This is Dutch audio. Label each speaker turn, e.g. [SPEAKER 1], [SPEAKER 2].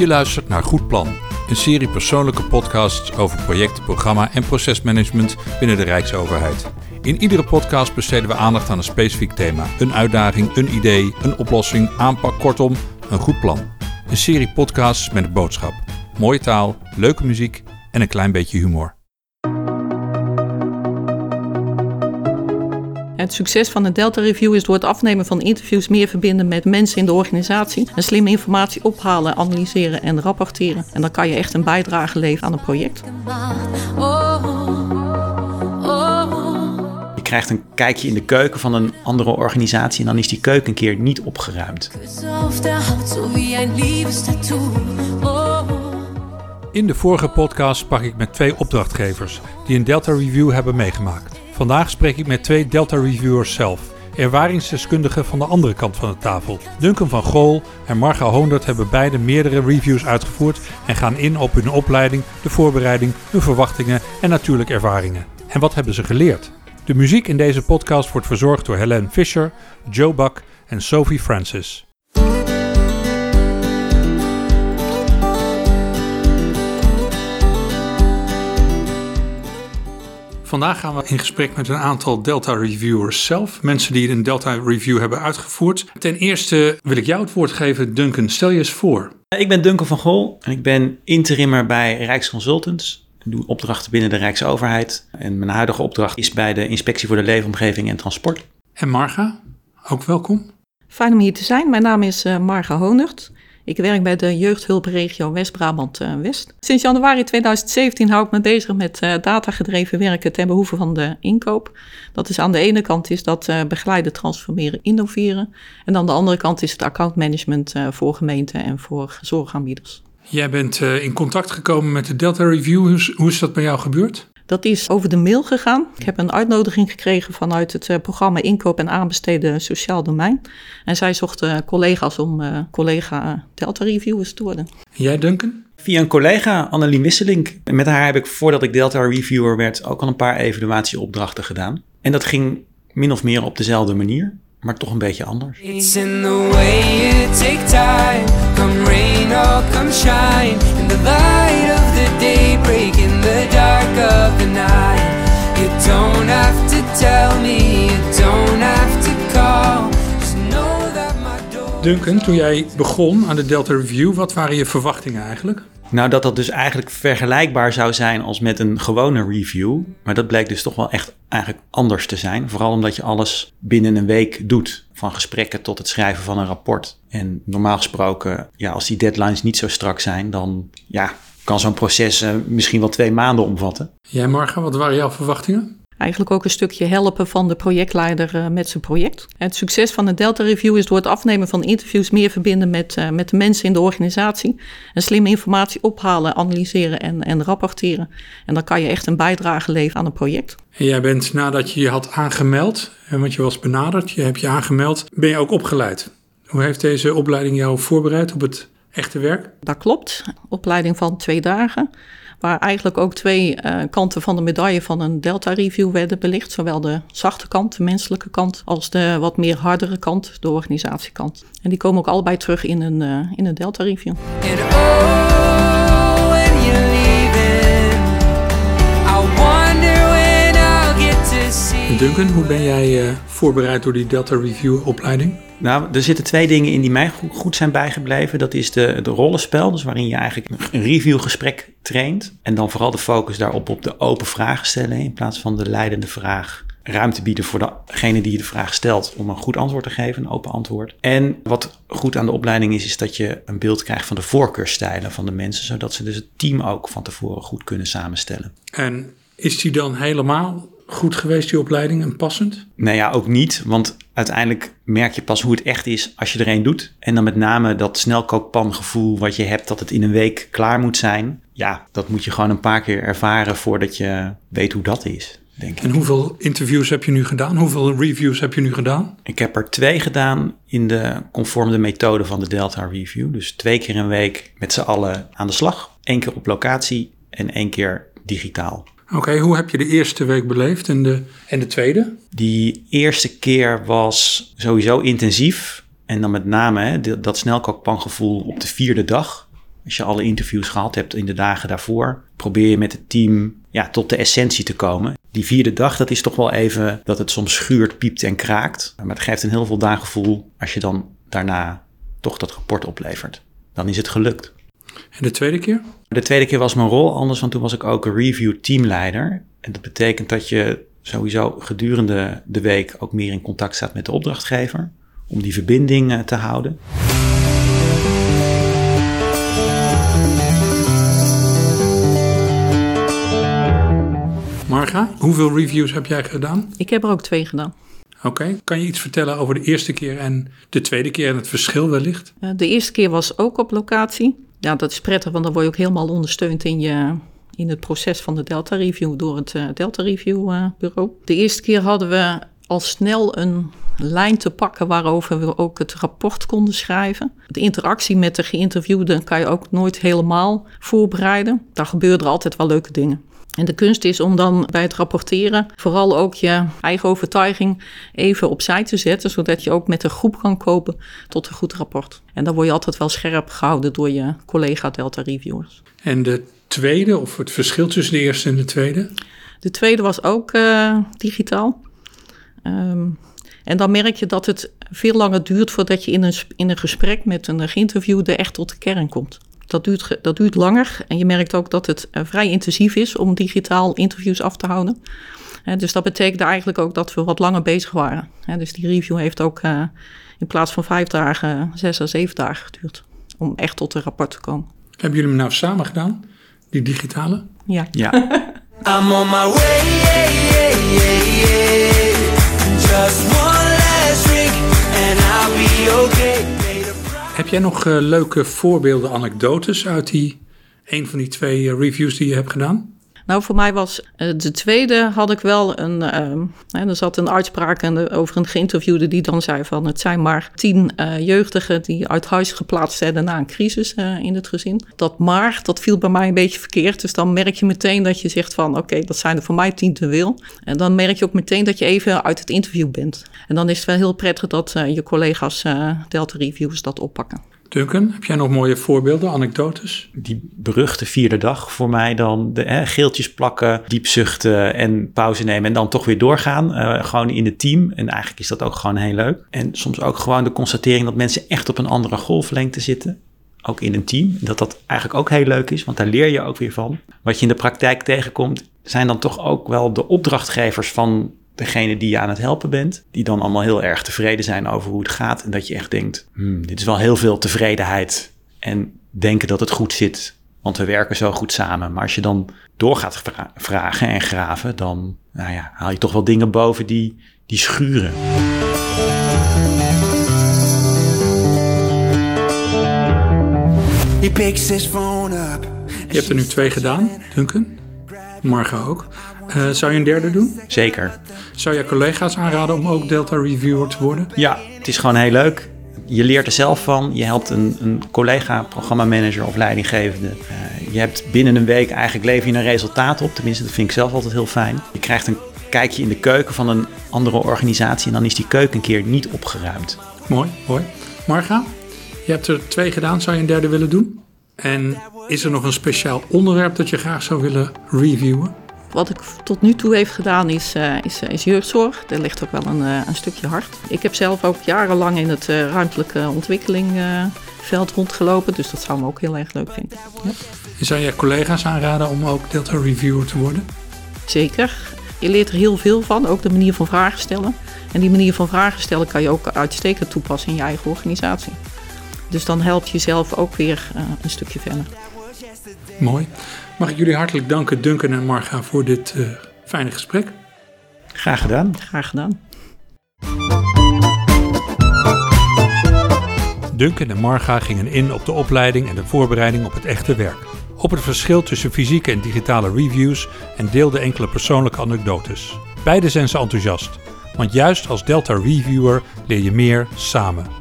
[SPEAKER 1] Je luistert naar Goed Plan, een serie persoonlijke podcasts over project, programma en procesmanagement binnen de Rijksoverheid. In iedere podcast besteden we aandacht aan een specifiek thema, een uitdaging, een idee, een oplossing, aanpak, kortom, een goed plan. Een serie podcasts met een boodschap, mooie taal, leuke muziek en een klein beetje humor.
[SPEAKER 2] Het succes van de Delta Review is door het afnemen van interviews meer verbinden met mensen in de organisatie. En slim informatie ophalen, analyseren en rapporteren. En dan kan je echt een bijdrage leveren aan een project.
[SPEAKER 3] Je krijgt een kijkje in de keuken van een andere organisatie en dan is die keuken een keer niet opgeruimd.
[SPEAKER 1] In de vorige podcast sprak ik met twee opdrachtgevers die een Delta Review hebben meegemaakt. Vandaag spreek ik met twee Delta Reviewers zelf, ervaringsdeskundigen van de andere kant van de tafel. Duncan van Gool en Marga Hoondert hebben beide meerdere reviews uitgevoerd en gaan in op hun opleiding, de voorbereiding, hun verwachtingen en natuurlijk ervaringen. En wat hebben ze geleerd? De muziek in deze podcast wordt verzorgd door Helene Fischer, Joe Buck en Sophie Francis. Vandaag gaan we in gesprek met een aantal Delta Reviewers zelf. Mensen die een Delta Review hebben uitgevoerd. Ten eerste wil ik jou het woord geven, Duncan. Stel je eens voor.
[SPEAKER 3] Ik ben Duncan van Gol en ik ben interimmer bij Rijksconsultants. Ik doe opdrachten binnen de Rijksoverheid. En mijn huidige opdracht is bij de Inspectie voor de Leefomgeving en Transport.
[SPEAKER 1] En Marga, ook welkom.
[SPEAKER 2] Fijn om hier te zijn. Mijn naam is uh, Marga Honert. Ik werk bij de jeugdhulpregio West-Brabant-West. Sinds januari 2017 hou ik me bezig met uh, datagedreven werken ten behoeve van de inkoop. Dat is aan de ene kant is dat uh, begeleiden, transformeren, innoveren. En aan de andere kant is het accountmanagement voor gemeenten en voor zorgaanbieders.
[SPEAKER 1] Jij bent in contact gekomen met de Delta Review. Hoe is dat bij jou gebeurd?
[SPEAKER 2] Dat is over de mail gegaan. Ik heb een uitnodiging gekregen vanuit het uh, programma Inkoop en Aanbesteden Sociaal Domein. En zij zochten collega's om uh, collega Delta Reviewers te worden.
[SPEAKER 1] Jij, Duncan?
[SPEAKER 3] Via een collega, Annelien Wisselink. Met haar heb ik voordat ik Delta Reviewer werd ook al een paar evaluatieopdrachten gedaan. En dat ging min of meer op dezelfde manier, maar toch een beetje anders. It's in the way you take time, come rain or come shine, in the light of the day, break in the dark of the night. You don't have to tell me, you don't have to call. Just know that my door.
[SPEAKER 1] Duncan, toen jij begon aan de Delta Review, wat waren je verwachtingen eigenlijk?
[SPEAKER 3] Nou, dat dat dus eigenlijk vergelijkbaar zou zijn als met een gewone review. Maar dat bleek dus toch wel echt eigenlijk anders te zijn. Vooral omdat je alles binnen een week doet. Van gesprekken tot het schrijven van een rapport. En normaal gesproken, ja, als die deadlines niet zo strak zijn, dan ja, kan zo'n proces uh, misschien wel twee maanden omvatten.
[SPEAKER 1] Jij, Marga, wat waren jouw verwachtingen?
[SPEAKER 2] Eigenlijk ook een stukje helpen van de projectleider uh, met zijn project. Het succes van de Delta Review is door het afnemen van interviews meer verbinden met, uh, met de mensen in de organisatie. En slim informatie ophalen, analyseren en, en rapporteren. En dan kan je echt een bijdrage leveren aan een project.
[SPEAKER 1] En jij bent nadat je je had aangemeld, want je was benaderd, je hebt je aangemeld, ben je ook opgeleid. Hoe heeft deze opleiding jou voorbereid op het echte werk?
[SPEAKER 2] Dat klopt. Opleiding van twee dagen. Waar eigenlijk ook twee uh, kanten van de medaille van een Delta Review werden belicht. Zowel de zachte kant, de menselijke kant, als de wat meer hardere kant, de organisatiekant. En die komen ook allebei terug in een, uh, in een Delta Review.
[SPEAKER 1] Duncan, hoe ben jij uh, voorbereid door die Delta Review opleiding?
[SPEAKER 3] Nou, er zitten twee dingen in die mij goed zijn bijgebleven. Dat is de, de rollenspel, dus waarin je eigenlijk een reviewgesprek traint. En dan vooral de focus daarop op de open vragen stellen in plaats van de leidende vraag. Ruimte bieden voor degene die je de vraag stelt om een goed antwoord te geven, een open antwoord. En wat goed aan de opleiding is, is dat je een beeld krijgt van de voorkeurstijlen van de mensen, zodat ze dus het team ook van tevoren goed kunnen samenstellen.
[SPEAKER 1] En is die dan helemaal goed geweest, die opleiding, en passend?
[SPEAKER 3] Nou ja, ook niet. Want uiteindelijk merk je pas hoe het echt is als je er een doet. En dan met name dat snelkookpangevoel wat je hebt dat het in een week klaar moet zijn. Ja, dat moet je gewoon een paar keer ervaren voordat je weet hoe dat is. Denk ik.
[SPEAKER 1] En hoeveel interviews heb je nu gedaan? Hoeveel reviews heb je nu gedaan?
[SPEAKER 3] Ik heb er twee gedaan in de conforme methode van de Delta Review. Dus twee keer een week met z'n allen aan de slag. Eén keer op locatie en één keer digitaal.
[SPEAKER 1] Oké, hoe heb je de eerste week beleefd en de, en de tweede?
[SPEAKER 3] Die eerste keer was sowieso intensief. En dan met name hè, dat snelkookpangevoel op de vierde dag. Als je alle interviews gehad hebt in de dagen daarvoor, probeer je met het team ja, tot de essentie te komen. Die vierde dag, dat is toch wel even dat het soms schuurt, piept en kraakt. Maar het geeft een heel voldaan gevoel als je dan daarna toch dat rapport oplevert. Dan is het gelukt.
[SPEAKER 1] En de tweede keer?
[SPEAKER 3] De tweede keer was mijn rol anders, want toen was ik ook een review teamleider. En dat betekent dat je sowieso gedurende de week ook meer in contact staat met de opdrachtgever. Om die verbinding eh, te houden.
[SPEAKER 1] Marga, hoeveel reviews heb jij gedaan?
[SPEAKER 2] Ik heb er ook twee gedaan.
[SPEAKER 1] Oké, kan je iets vertellen over de eerste keer en de tweede keer en het verschil wellicht?
[SPEAKER 2] Uh, de eerste keer was ook op locatie. Ja, dat is prettig, want dan word je ook helemaal ondersteund in, je, in het proces van de Delta Review door het uh, Delta Review uh, bureau. De eerste keer hadden we al snel een lijn te pakken waarover we ook het rapport konden schrijven. De interactie met de geïnterviewden kan je ook nooit helemaal voorbereiden. Daar gebeuren altijd wel leuke dingen. En de kunst is om dan bij het rapporteren vooral ook je eigen overtuiging even opzij te zetten, zodat je ook met een groep kan kopen tot een goed rapport. En dan word je altijd wel scherp gehouden door je collega Delta Reviewers.
[SPEAKER 1] En de tweede, of het verschil tussen de eerste en de tweede?
[SPEAKER 2] De tweede was ook uh, digitaal. Um, en dan merk je dat het veel langer duurt voordat je in een, in een gesprek met een geïnterviewde echt tot de kern komt. Dat duurt, dat duurt langer en je merkt ook dat het uh, vrij intensief is om digitaal interviews af te houden. Dus dat betekent eigenlijk ook dat we wat langer bezig waren. Dus die review heeft ook in plaats van vijf dagen, zes à zeven dagen geduurd om echt tot een rapport te komen.
[SPEAKER 1] Hebben jullie hem nou samen gedaan, die digitale?
[SPEAKER 2] Ja.
[SPEAKER 3] ja.
[SPEAKER 4] I'm on my way, yeah, yeah, yeah, Just one last drink and I'll be okay.
[SPEAKER 1] Heb jij nog uh, leuke voorbeelden, anekdotes uit die een van die twee uh, reviews die je hebt gedaan?
[SPEAKER 2] Nou, voor mij was uh, de tweede had ik wel een. Uh, er zat een uitspraak over een geïnterviewde die dan zei: van het zijn maar tien uh, jeugdigen die uit huis geplaatst werden na een crisis in het gezin. Dat maar, dat viel bij mij een beetje verkeerd. Dus dan merk je meteen dat je zegt: van oké, dat zijn er voor mij tien te veel. En dan merk je ook meteen dat je even uit het interview bent. En dan is het wel heel prettig dat je collega's Delta Reviews dat oppakken.
[SPEAKER 1] Duncan, heb jij nog mooie voorbeelden, anekdotes?
[SPEAKER 3] Die beruchte vierde dag voor mij dan. De, hè, geeltjes plakken, diep zuchten en pauze nemen en dan toch weer doorgaan. Uh, gewoon in het team. En eigenlijk is dat ook gewoon heel leuk. En soms ook gewoon de constatering dat mensen echt op een andere golflengte zitten. Ook in een team. Dat dat eigenlijk ook heel leuk is, want daar leer je ook weer van. Wat je in de praktijk tegenkomt, zijn dan toch ook wel de opdrachtgevers van degene die je aan het helpen bent, die dan allemaal heel erg tevreden zijn over hoe het gaat. En dat je echt denkt, hmm, dit is wel heel veel tevredenheid en denken dat het goed zit, want we werken zo goed samen. Maar als je dan door gaat vra vragen en graven, dan nou ja, haal je toch wel dingen boven die, die schuren.
[SPEAKER 1] Je hebt er nu twee gedaan, Duncan. Marga ook. Uh, zou je een derde doen?
[SPEAKER 3] Zeker.
[SPEAKER 1] Zou je collega's aanraden om ook Delta Reviewer te worden?
[SPEAKER 3] Ja, het is gewoon heel leuk. Je leert er zelf van. Je helpt een, een collega, programmamanager of leidinggevende. Uh, je hebt binnen een week eigenlijk lever je een resultaat op. Tenminste, dat vind ik zelf altijd heel fijn. Je krijgt een kijkje in de keuken van een andere organisatie. En dan is die keuken een keer niet opgeruimd.
[SPEAKER 1] Mooi, mooi. Marga, je hebt er twee gedaan. Zou je een derde willen doen? En is er nog een speciaal onderwerp dat je graag zou willen reviewen?
[SPEAKER 2] Wat ik tot nu toe heeft gedaan is, uh, is, is, jeugdzorg. Daar ligt ook wel een, uh, een, stukje hard. Ik heb zelf ook jarenlang in het uh, ruimtelijke ontwikkelingveld rondgelopen. Dus dat zou me ook heel erg leuk vinden. Ja.
[SPEAKER 1] Zou jij collega's aanraden om ook Delta Reviewer te worden?
[SPEAKER 2] Zeker. Je leert er heel veel van. Ook de manier van vragen stellen. En die manier van vragen stellen kan je ook uitstekend toepassen in je eigen organisatie. Dus dan help je jezelf ook weer een stukje verder.
[SPEAKER 1] Mooi. Mag ik jullie hartelijk danken, Duncan en Marga, voor dit uh, fijne gesprek.
[SPEAKER 3] Graag gedaan.
[SPEAKER 2] Graag gedaan.
[SPEAKER 1] Duncan en Marga gingen in op de opleiding en de voorbereiding op het echte werk. Op het verschil tussen fysieke en digitale reviews en deelden enkele persoonlijke anekdotes. Beide zijn ze enthousiast, want juist als Delta Reviewer leer je meer samen.